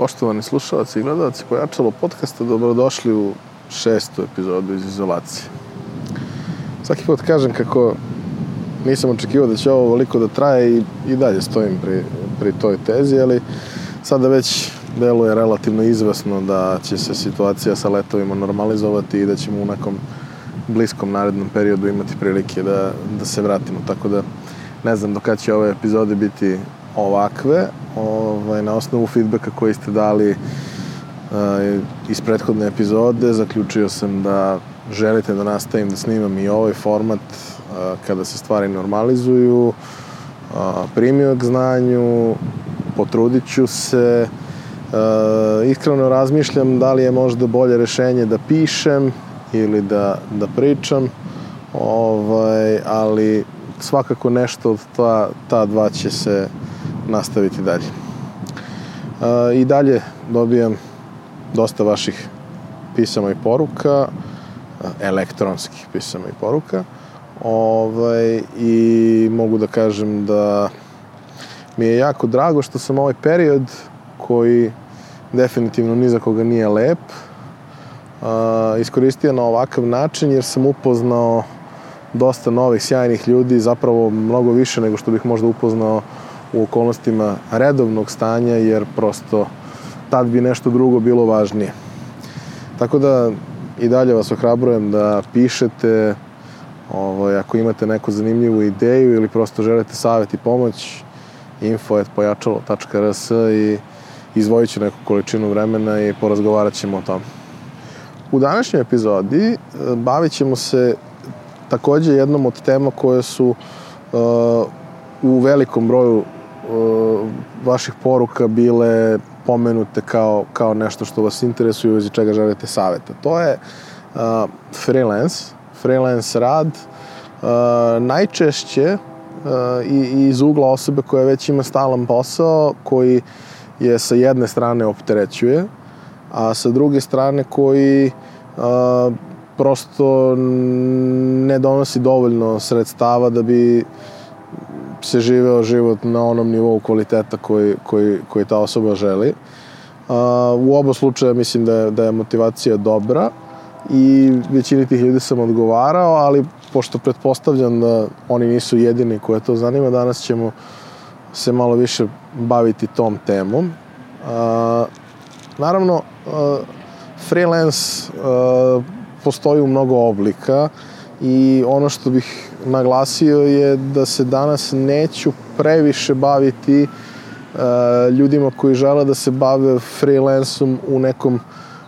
Poštovani slušalci i gledalci Pojačalo podcasta, dobrodošli u šestu epizodu iz izolacije. Svaki put kažem kako nisam očekivao da će ovo ovoliko da traje i, i dalje stojim pri, pri toj tezi, ali sada već deluje relativno izvesno da će se situacija sa letovima normalizovati i da ćemo u nekom bliskom narednom periodu imati prilike da, da se vratimo. Tako da ne znam do kada će ove epizode biti ovakve, ovaj, na osnovu feedbacka koji ste dali uh, iz prethodne epizode, zaključio sam da želite da nastavim da snimam i ovaj format uh, kada se stvari normalizuju, uh, primio k znanju, potrudit ću se, uh, iskreno razmišljam da li je možda bolje rešenje da pišem ili da, da pričam, ovaj, ali svakako nešto od ta, ta dva će se nastaviti dalje. I dalje dobijam dosta vaših pisama i poruka, elektronskih pisama i poruka. Ovaj, I mogu da kažem da mi je jako drago što sam ovaj period koji definitivno ni za koga nije lep, iskoristio na ovakav način jer sam upoznao dosta novih sjajnih ljudi, zapravo mnogo više nego što bih možda upoznao u okolnostima redovnog stanja, jer prosto tad bi nešto drugo bilo važnije. Tako da i dalje vas ohrabrujem da pišete, ovaj, ako imate neku zanimljivu ideju ili prosto želite savjet i pomoć, info.pojačalo.rs i izvojit ću neku količinu vremena i porazgovarat ćemo o tom. U današnjoj epizodi e, bavit ćemo se takođe jednom od tema koje su uh, u velikom broju vaših poruka bile pomenute kao, kao nešto što vas interesuje iz čega želite saveta. To je uh, freelance, freelance rad, uh, najčešće uh, i, iz ugla osobe koja već ima stalan posao, koji je sa jedne strane opterećuje, a sa druge strane koji uh, prosto ne donosi dovoljno sredstava da bi se živeo život na onom nivou kvaliteta koji, koji, koji ta osoba želi. u oba slučaja mislim da je, da je motivacija dobra i većini tih ljudi sam odgovarao, ali pošto pretpostavljam da oni nisu jedini koje to zanima, danas ćemo se malo više baviti tom temom. naravno, freelance postoji u mnogo oblika i ono što bih naglasio je da se danas neću previše baviti uh, ljudima koji žele da se bave freelansom u nekom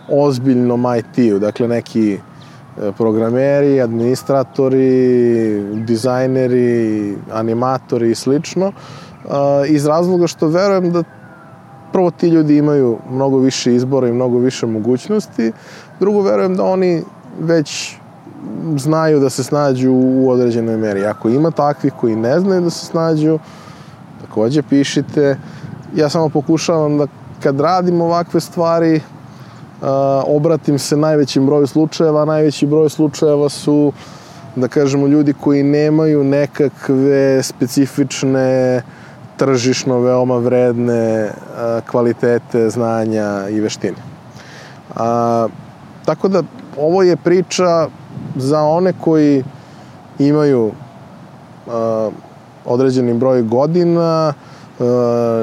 ozbiljnom IT-u, dakle neki e, programeri, administratori, dizajneri, animatori i slično, uh, iz razloga što verujem da prvo ti ljudi imaju mnogo više izbora i mnogo više mogućnosti, drugo verujem da oni već znaju da se snađu u određenoj meri. Ako ima takvih koji ne znaju da se snađu, takođe pišite. Ja samo pokušavam da kad radim ovakve stvari, uh, obratim se najvećim broju slučajeva, najveći broj slučajeva su da kažemo ljudi koji nemaju nekakve specifične tržišno veoma vredne uh, kvalitete, znanja i veštine. A, tako da ovo je priča za one koji imaju uh, određeni broj godina, uh,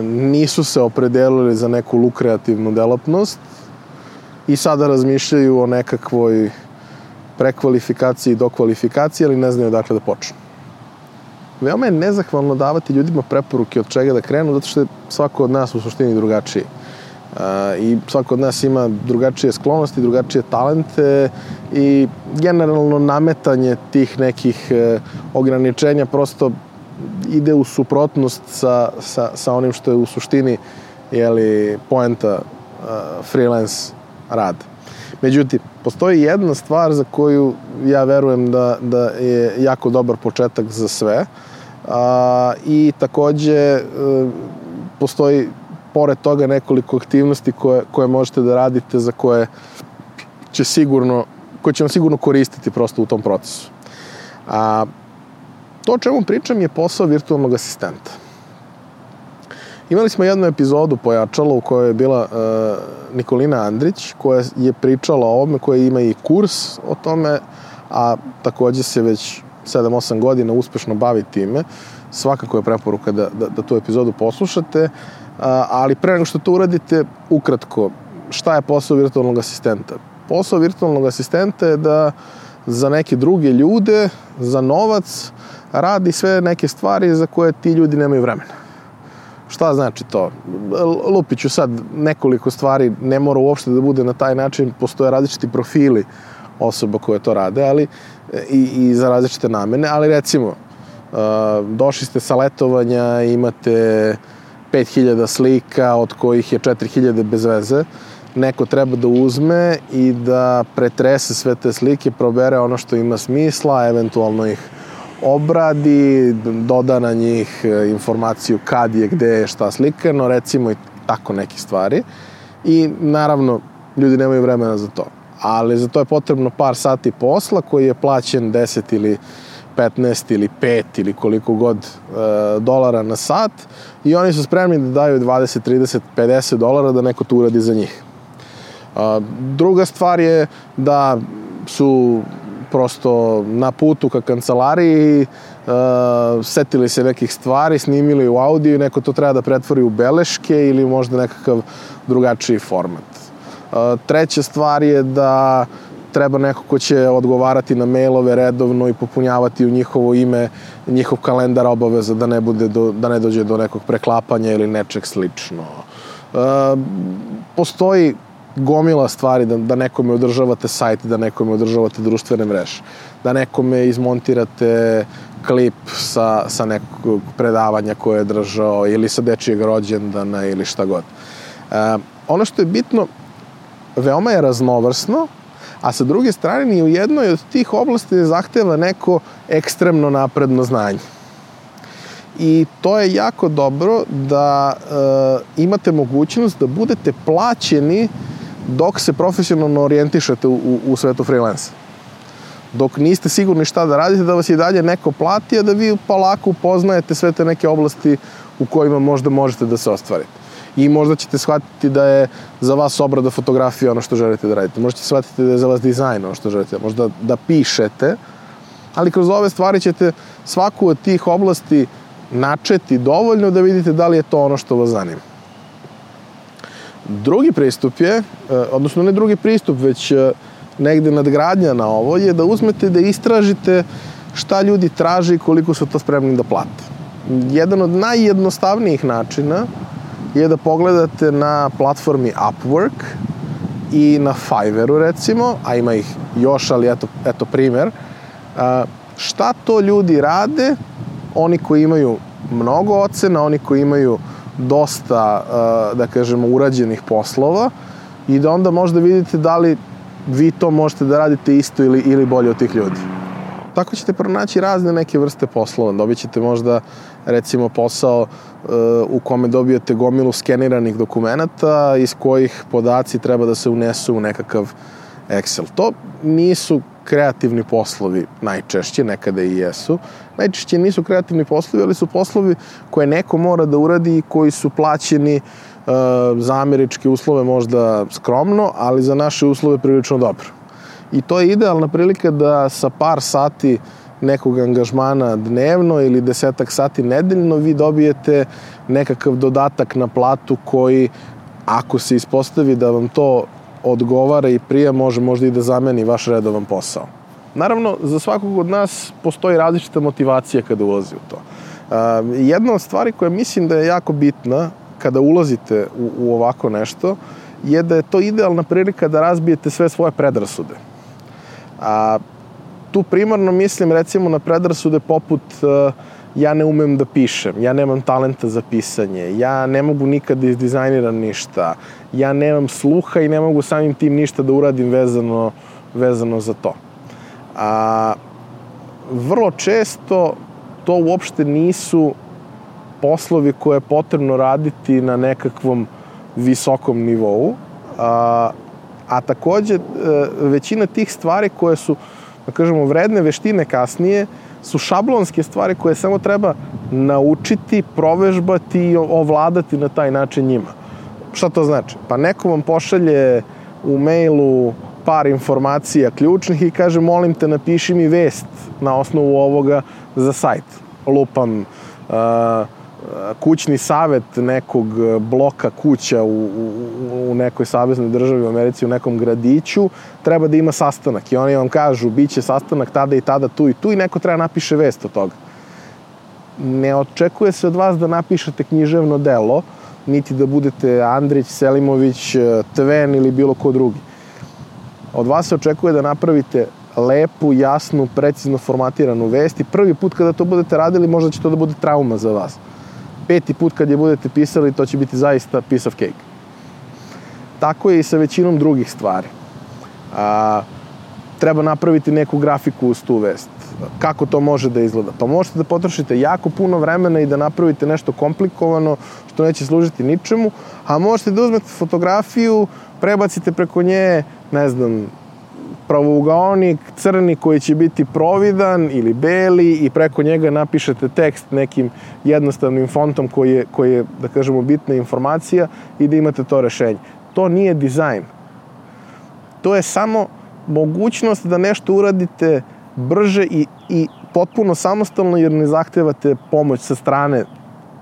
nisu se opredelili za neku lukreativnu delatnost i sada razmišljaju o nekakvoj prekvalifikaciji i dokvalifikaciji, ali ne znaju dakle da počnu. Veoma je nezahvalno davati ljudima preporuke od čega da krenu, zato što je svako od nas u suštini drugačiji i svako od nas ima drugačije sklonosti, drugačije talente i generalno nametanje tih nekih e, ograničenja prosto ide u suprotnost sa, sa, sa onim što je u suštini jeli, poenta uh, freelance rad. Međutim, postoji jedna stvar za koju ja verujem da, da je jako dobar početak za sve a, i takođe uh, postoji pored toga nekoliko aktivnosti koje, koje možete da radite za koje će sigurno, koje će vam sigurno koristiti prosto u tom procesu. A, to o čemu pričam je posao virtualnog asistenta. Imali smo jednu epizodu pojačalo u kojoj je bila uh, Nikolina Andrić koja je pričala o ovome, koja ima i kurs o tome, a takođe se već 7-8 godina uspešno bavi time. Svakako je preporuka da, da, da tu epizodu poslušate, ali pre nego što to uradite, ukratko, šta je posao virtualnog asistenta? Posao virtualnog asistenta je da za neke druge ljude, za novac, radi sve neke stvari za koje ti ljudi nemaju vremena. Šta znači to? Lupiću sad nekoliko stvari, ne mora uopšte da bude na taj način, postoje različiti profili osoba koje to rade, ali i, i za različite namene, ali recimo, uh, došli ste sa letovanja, imate 5000 slika, od kojih je 4000 bez veze, neko treba da uzme i da pretrese sve te slike, probere ono što ima smisla, eventualno ih obradi, doda na njih e, informaciju kad je, gde je, šta slikano, recimo i tako neke stvari. I naravno, ljudi nemaju vremena za to. Ali za to je potrebno par sati posla koji je plaćen 10 ili 15 ili 5 ili koliko god e, dolara na sat i oni su spremni da daju 20, 30, 50 dolara da neko to uradi za njih. A, druga stvar je da su prosto na putu ka kancelariji, uh, setili se nekih stvari, snimili u audio i neko to treba da pretvori u beleške ili možda nekakav drugačiji format. Uh, treća stvar je da treba neko ko će odgovarati na mailove redovno i popunjavati u njihovo ime njihov kalendar obaveza da ne, bude do, da ne dođe do nekog preklapanja ili nečeg slično. Uh, postoji gomila stvari, da, da nekome održavate sajt, da nekome održavate društvene mreže, da nekome izmontirate klip sa, sa nekog predavanja koje je držao ili sa dečijeg rođendana ili šta god. E, ono što je bitno, veoma je raznovrsno, a sa druge strane ni u jednoj od tih oblasti ne zahteva neko ekstremno napredno znanje. I to je jako dobro da e, imate mogućnost da budete plaćeni dok se profesionalno orijentišete u, u, u svetu freelance. Dok niste sigurni šta da radite, da vas i dalje neko plati, a da vi polako upoznajete sve te neke oblasti u kojima možda možete da se ostvarite. I možda ćete shvatiti da je za vas obrada fotografije ono što želite da radite. Možda ćete shvatiti da je za vas dizajn ono što želite. Možda da pišete, ali kroz ove stvari ćete svaku od tih oblasti načeti dovoljno da vidite da li je to ono što vas zanima. Drugi pristup je, e, odnosno ne drugi pristup, već e, negde nadgradnja na ovo je da uzmete da istražite šta ljudi traže i koliko su to spremni da plate. Jedan od najjednostavnijih načina je da pogledate na platformi Upwork i na Fiverru recimo, a ima ih još, ali eto, eto primer, šta to ljudi rade, oni koji imaju mnogo ocena, oni koji imaju dosta, da kažemo, urađenih poslova i da onda možda vidite da li vi to možete da radite isto ili, ili bolje od tih ljudi. Tako ćete pronaći razne neke vrste poslova. Dobit ćete možda, recimo, posao uh, u kome dobijete gomilu skeniranih dokumenta iz kojih podaci treba da se unesu u nekakav Excel. To nisu kreativni poslovi najčešće, nekada i jesu. Najčešće nisu kreativni poslovi, ali su poslovi koje neko mora da uradi i koji su plaćeni e, za američke uslove možda skromno, ali za naše uslove prilično dobro. I to je idealna prilika da sa par sati nekog angažmana dnevno ili desetak sati nedeljno vi dobijete nekakav dodatak na platu koji ako se ispostavi da vam to odgovara i prija, može možda i da zameni vaš redovan posao. Naravno, za svakog od nas postoji različita motivacija kada ulazi u to. Jedna od stvari koja mislim da je jako bitna kada ulazite u, u ovako nešto je da je to idealna prilika da razbijete sve svoje predrasude. A, tu primarno mislim recimo na predrasude poput uh, ja ne umem da pišem, ja nemam talenta za pisanje, ja ne mogu nikad da izdizajniram ništa, ja nemam sluha i ne mogu samim tim ništa da uradim vezano, vezano za to. A, vrlo često to uopšte nisu poslovi koje je potrebno raditi na nekakvom visokom nivou, a, a takođe e, većina tih stvari koje su, da kažemo, vredne veštine kasnije, su šablonske stvari koje samo treba naučiti, provežbati i ovladati na taj način njima. Šta to znači? Pa neko vam pošalje u mailu par informacija ključnih i kaže molim te napiši mi vest na osnovu ovoga za sajt. Lupam uh, kućni savet nekog bloka kuća u, u, u nekoj saveznoj državi u Americi, u nekom gradiću, treba da ima sastanak. I oni vam kažu, bit će sastanak tada i tada, tu i tu, i neko treba napiše vest od toga. Ne očekuje se od vas da napišete književno delo, niti da budete Andrić, Selimović, Tven ili bilo ko drugi. Od vas se očekuje da napravite lepu, jasnu, precizno formatiranu vest i prvi put kada to budete radili možda će to da bude trauma za vas peti put kad je budete pisali, to će biti zaista piece of cake. Tako je i sa većinom drugih stvari. A, treba napraviti neku grafiku uz tu vest. Kako to može da izgleda? Pa možete da potrošite jako puno vremena i da napravite nešto komplikovano što neće služiti ničemu, a možete da uzmete fotografiju, prebacite preko nje, ne znam, pravougaonik crni koji će biti providan ili beli i preko njega napišete tekst nekim jednostavnim fontom koji je, koji je da kažemo, bitna informacija i da imate to rešenje. To nije dizajn. To je samo mogućnost da nešto uradite brže i, i potpuno samostalno jer ne zahtevate pomoć sa strane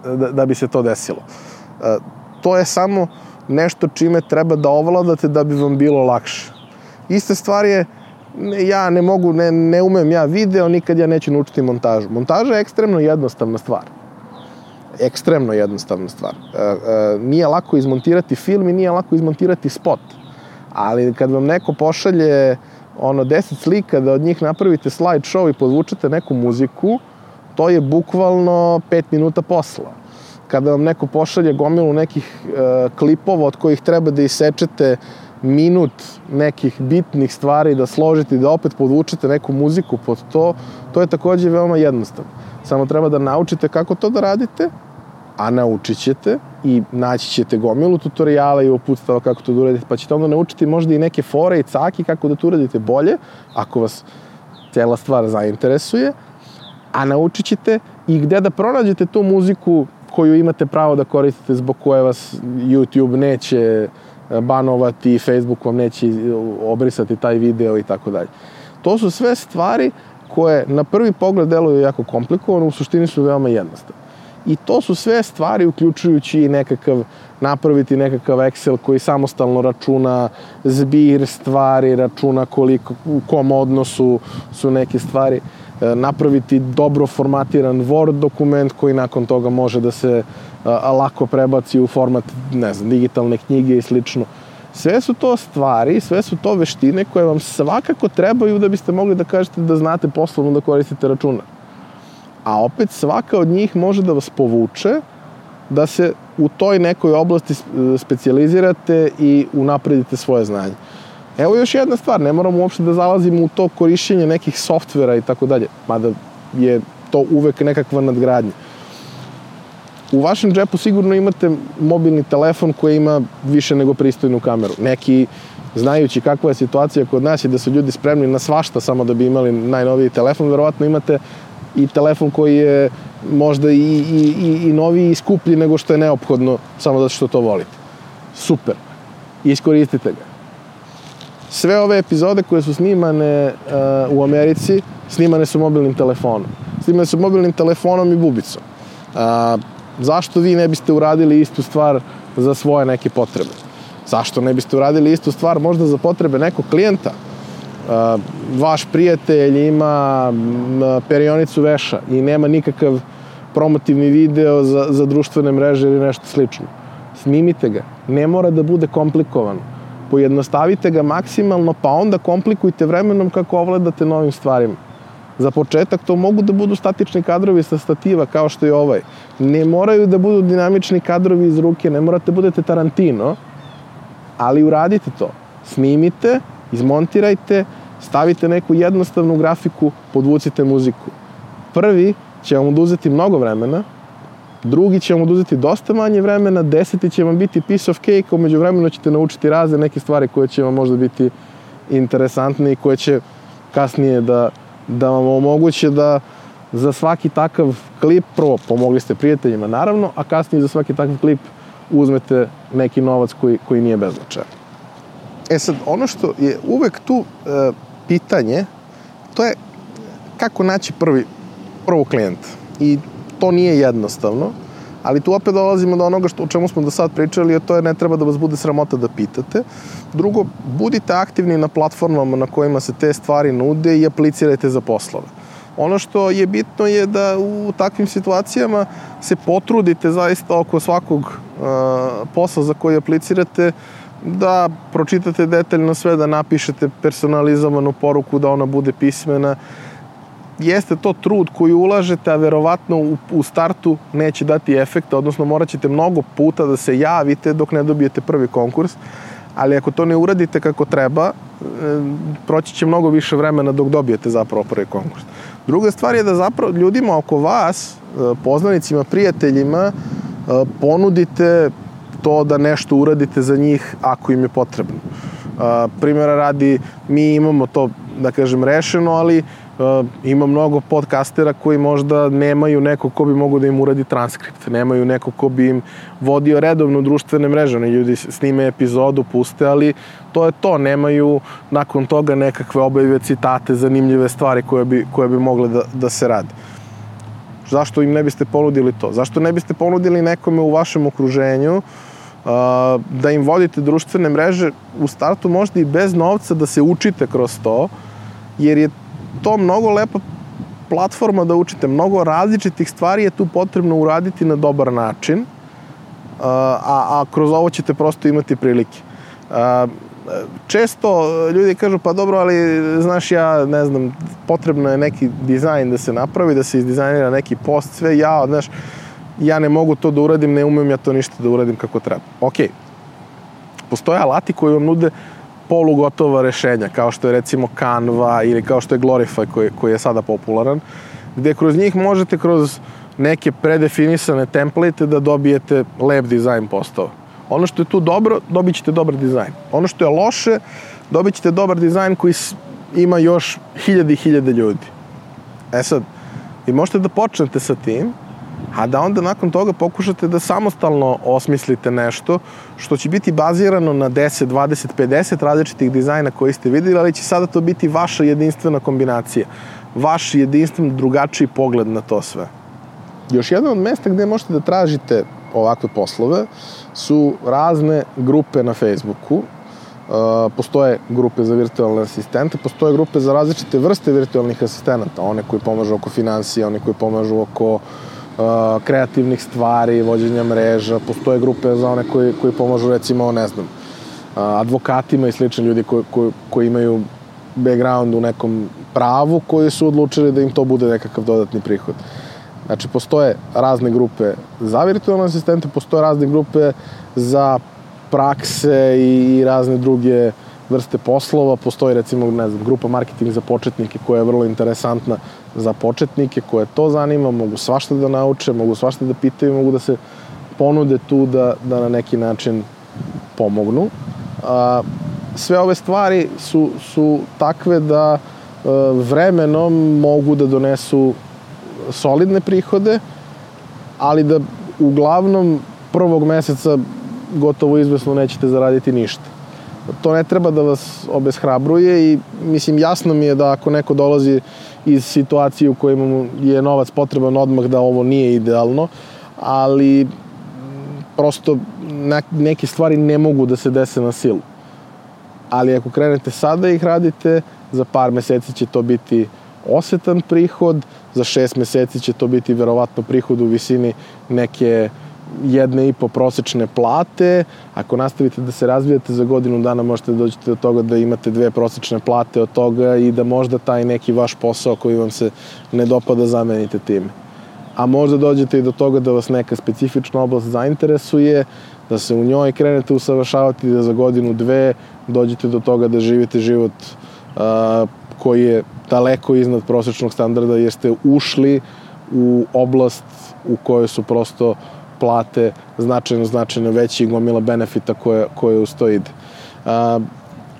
da, da bi se to desilo. E, to je samo nešto čime treba da ovladate da bi vam bilo lakše. Ista stvar je, ja ne mogu, ne, ne umem ja video, nikad ja neću naučiti montažu. Montaža je ekstremno jednostavna stvar. Ekstremno jednostavna stvar. E, e, nije lako izmontirati film i nije lako izmontirati spot. Ali kad vam neko pošalje ono 10 slika da od njih napravite slide show i podvučete neku muziku, to je bukvalno 5 minuta posla. Kada vam neko pošalje gomilu nekih e, klipova od kojih treba da isečete minut nekih bitnih stvari da složite i da opet podvučete neku muziku pod to, to je takođe veoma jednostavno. Samo treba da naučite kako to da radite, a naučit ćete i naći ćete gomilu tutoriala i uputstava kako to da uradite, pa ćete onda naučiti možda i neke fore i caki kako da to uradite bolje, ako vas cela stvar zainteresuje, a naučit ćete i gde da pronađete tu muziku koju imate pravo da koristite zbog koje vas YouTube neće banovati, Facebook vam neće obrisati taj video i tako dalje. To su sve stvari koje na prvi pogled deluju jako komplikovano, u suštini su veoma jednostavne. I to su sve stvari uključujući i nekakav napraviti nekakav Excel koji samostalno računa zbir stvari, računa koliko, u kom odnosu su neke stvari, e, napraviti dobro formatiran Word dokument koji nakon toga može da se a, lako prebaci u format, ne znam, digitalne knjige i slično. Sve su to stvari, sve su to veštine koje vam svakako trebaju da biste mogli da kažete da znate poslovno da koristite računar. A opet svaka od njih može da vas povuče da se u toj nekoj oblasti specializirate i unapredite svoje znanje. Evo još jedna stvar, ne moramo uopšte da zalazimo u to korišćenje nekih softvera i tako dalje, mada je to uvek nekakva nadgradnja u vašem džepu sigurno imate mobilni telefon koji ima više nego pristojnu kameru. Neki, znajući kakva je situacija kod nas i da su ljudi spremni na svašta samo da bi imali najnoviji telefon, verovatno imate i telefon koji je možda i, i, i, i noviji i skuplji nego što je neophodno samo zato što to volite. Super. Iskoristite ga. Sve ove epizode koje su snimane uh, u Americi, snimane su mobilnim telefonom. Snimane su mobilnim telefonom i bubicom. Uh, zašto vi ne biste uradili istu stvar za svoje neke potrebe? Zašto ne biste uradili istu stvar možda za potrebe nekog klijenta? Uh, vaš prijatelj ima perionicu veša i nema nikakav promotivni video za, za društvene mreže ili nešto slično. Snimite ga. Ne mora da bude komplikovano. Pojednostavite ga maksimalno, pa onda komplikujte vremenom kako ovladate novim stvarima. Za početak to mogu da budu statični kadrovi sa stativa kao što je ovaj. Ne moraju da budu dinamični kadrovi iz ruke, ne morate da budete Tarantino, ali uradite to. Snimite, izmontirajte, stavite neku jednostavnu grafiku, podvucite muziku. Prvi će vam oduzeti mnogo vremena, drugi će vam oduzeti dosta manje vremena, deseti će vam biti piece of cake, umeđu vremenu ćete naučiti razne neke stvari koje će vam možda biti interesantne i koje će kasnije da da vam omoguće da za svaki takav klip, prvo pomogli ste prijateljima naravno, a kasnije za svaki takav klip uzmete neki novac koji, koji nije beznačajan. E sad, ono što je uvek tu e, pitanje, to je kako naći prvi, prvog klijenta. I to nije jednostavno, ali tu opet dolazimo do onoga što, o čemu smo do sad pričali, a to je ne treba da vas bude sramota da pitate. Drugo, budite aktivni na platformama na kojima se te stvari nude i aplicirajte za poslove. Ono što je bitno je da u takvim situacijama se potrudite zaista oko svakog uh, posla za koji aplicirate da pročitate detaljno sve, da napišete personalizovanu poruku, da ona bude pismena. Jeste to trud koji ulažete, a verovatno u, u startu neće dati efekta, odnosno morat ćete mnogo puta da se javite dok ne dobijete prvi konkurs, ali ako to ne uradite kako treba, e, proći će mnogo više vremena dok dobijete zapravo prvi konkurs. Druga stvar je da zapravo ljudima oko vas, e, poznanicima, prijateljima, e, ponudite to da nešto uradite za njih ako im je potrebno. Primjera radi, mi imamo to, da kažem, rešeno, ali ima mnogo podcastera koji možda nemaju nekog ko bi mogo da im uradi transkript, nemaju nekog ko bi im vodio redovno društvene mreže, oni ljudi snime epizodu, puste, ali to je to, nemaju nakon toga nekakve obave citate, zanimljive stvari koje bi, koje bi mogle da, da se rade. Zašto im ne biste ponudili to? Zašto ne biste ponudili nekome u vašem okruženju da im vodite društvene mreže u startu možda i bez novca da se učite kroz to, jer je to mnogo lepa platforma da učite. Mnogo različitih stvari je tu potrebno uraditi na dobar način, a, a kroz ovo ćete prosto imati prilike. Često ljudi kažu, pa dobro, ali znaš ja, ne znam, potrebno je neki dizajn da se napravi, da se izdizajnira neki post, sve ja, znaš, ja ne mogu to da uradim, ne umem ja to ništa da uradim kako treba. Ok, postoje alati koji vam nude polugotova rešenja, kao što je recimo Canva ili kao što je Glorify koji, koji je sada popularan, gde kroz njih možete kroz neke predefinisane template da dobijete lep dizajn postova. Ono što je tu dobro, dobit ćete dobar dizajn. Ono što je loše, dobit ćete dobar dizajn koji ima još hiljade i hiljade ljudi. E sad, vi možete da počnete sa tim, a da onda nakon toga pokušate da samostalno osmislite nešto što će biti bazirano na 10, 20, 50 različitih dizajna koji ste videli, ali će sada to biti vaša jedinstvena kombinacija, vaš jedinstven drugačiji pogled na to sve. Još jedno od mesta gde možete da tražite ovakve poslove su razne grupe na Facebooku, Uh, postoje grupe za virtualne asistente, postoje grupe za različite vrste virtualnih asistenata, one koji pomažu oko financija, one koji pomažu oko uh, kreativnih stvari, vođenja mreža, postoje grupe za one koji, koji pomažu recimo, ne znam, uh, advokatima i slični ljudi koji, koji, koji imaju background u nekom pravu koji su odlučili da im to bude nekakav dodatni prihod. Znači, postoje razne grupe za virtualne asistente, postoje razne grupe za prakse i razne druge vrste poslova. Postoji recimo, ne znam, grupa marketing za početnike koja je vrlo interesantna za početnike koje to zanima, mogu svašta da nauče, mogu svašta da pitaju, mogu da se ponude tu da, da na neki način pomognu. A, sve ove stvari su, su takve da e, vremenom mogu da donesu solidne prihode, ali da uglavnom prvog meseca gotovo izvesno nećete zaraditi ništa. To ne treba da vas obeshrabruje i mislim jasno mi je da ako neko dolazi iz situacije u kojima je novac potreban odmah da ovo nije idealno, ali prosto neke stvari ne mogu da se dese na silu. Ali ako krenete sada ih radite, za par meseci će to biti osetan prihod, za šest meseci će to biti verovatno prihod u visini neke jedne i po prosečne plate. Ako nastavite da se razvijate za godinu dana možete da dođete do toga da imate dve prosečne plate od toga i da možda taj neki vaš posao koji vam se ne dopada zamenite time. A možda dođete i do toga da vas neka specifična oblast zainteresuje, da se u njoj krenete usavršavati da za godinu, dve dođete do toga da živite život uh, koji je daleko iznad prosečnog standarda jer ste ušli u oblast u kojoj su prosto plate značajno, značajno veći i gomila benefita koje, koje uz to ide. A,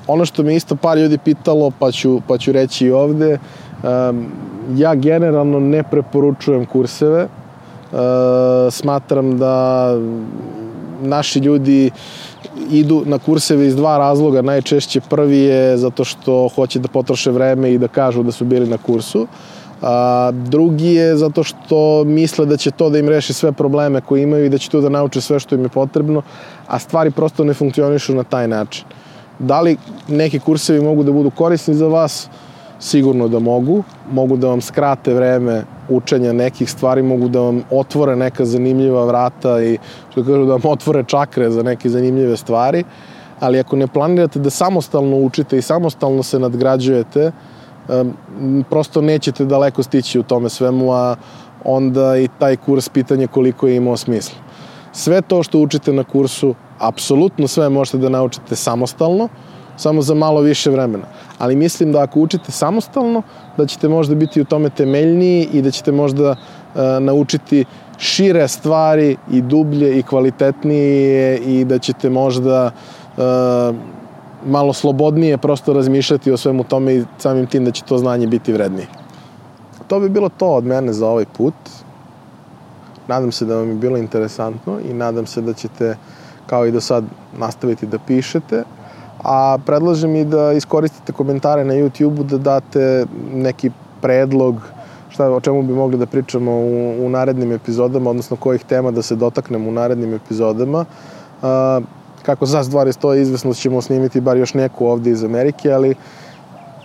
ono što me isto par ljudi pitalo, pa ću, pa ću reći i ovde, ja generalno ne preporučujem kurseve. E, smatram da naši ljudi idu na kurseve iz dva razloga. Najčešće prvi je zato što hoće da potroše vreme i da kažu da su bili na kursu. A, drugi je zato što misle da će to da im reši sve probleme koje imaju i da će to da nauče sve što im je potrebno, a stvari prosto ne funkcionišu na taj način. Da li neki kursevi mogu da budu korisni za vas? Sigurno da mogu. Mogu da vam skrate vreme učenja nekih stvari, mogu da vam otvore neka zanimljiva vrata i što kažu da vam otvore čakre za neke zanimljive stvari, ali ako ne planirate da samostalno učite i samostalno se nadgrađujete, prosto nećete daleko stići u tome svemu, a onda i taj kurs pitanje koliko je imao smisla. Sve to što učite na kursu, apsolutno sve možete da naučite samostalno, samo za malo više vremena. Ali mislim da ako učite samostalno, da ćete možda biti u tome temeljniji i da ćete možda uh, naučiti šire stvari i dublje i kvalitetnije i da ćete možda uh, malo slobodnije prosto razmišljati o svemu tome i samim tim da će to znanje biti vrednije. To bi bilo to od mene za ovaj put. Nadam se da vam je bilo interesantno i nadam se da ćete kao i do sad nastaviti da pišete. A predlažem i da iskoristite komentare na YouTube-u da date neki predlog šta, o čemu bi mogli da pričamo u, u narednim epizodama, odnosno kojih tema da se dotaknemo u narednim epizodama. Uh, kako za stvari stoje, izvesno ćemo snimiti bar još neku ovde iz Amerike, ali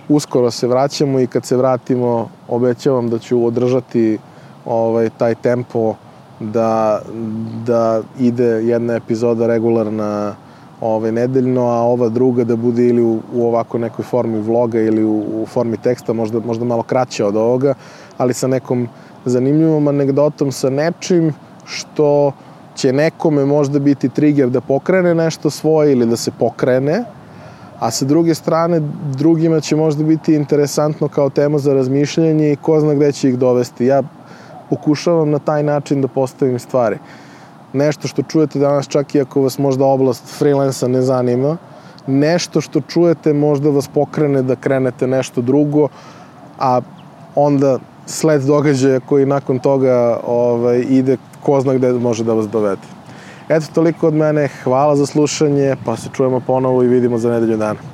uskoro se vraćamo i kad se vratimo obećavam da ću održati ovaj, taj tempo da, da ide jedna epizoda regularna ovaj, nedeljno, a ova druga da bude ili u, u ovako nekoj formi vloga ili u, u formi teksta, možda, možda malo kraće od ovoga, ali sa nekom zanimljivom anegdotom, sa nečim što će nekome možda biti trigger da pokrene nešto svoje ili da se pokrene, a sa druge strane drugima će možda biti interesantno kao tema za razmišljanje i ko zna gde će ih dovesti. Ja pokušavam na taj način da postavim stvari. Nešto što čujete danas čak i ako vas možda oblast freelansa ne zanima, nešto što čujete možda vas pokrene da krenete nešto drugo, a onda sled događaja koji nakon toga ovaj, ide ko zna gde može da vas dovede. Eto, toliko od mene. Hvala za slušanje, pa se čujemo ponovo i vidimo za nedelju dana.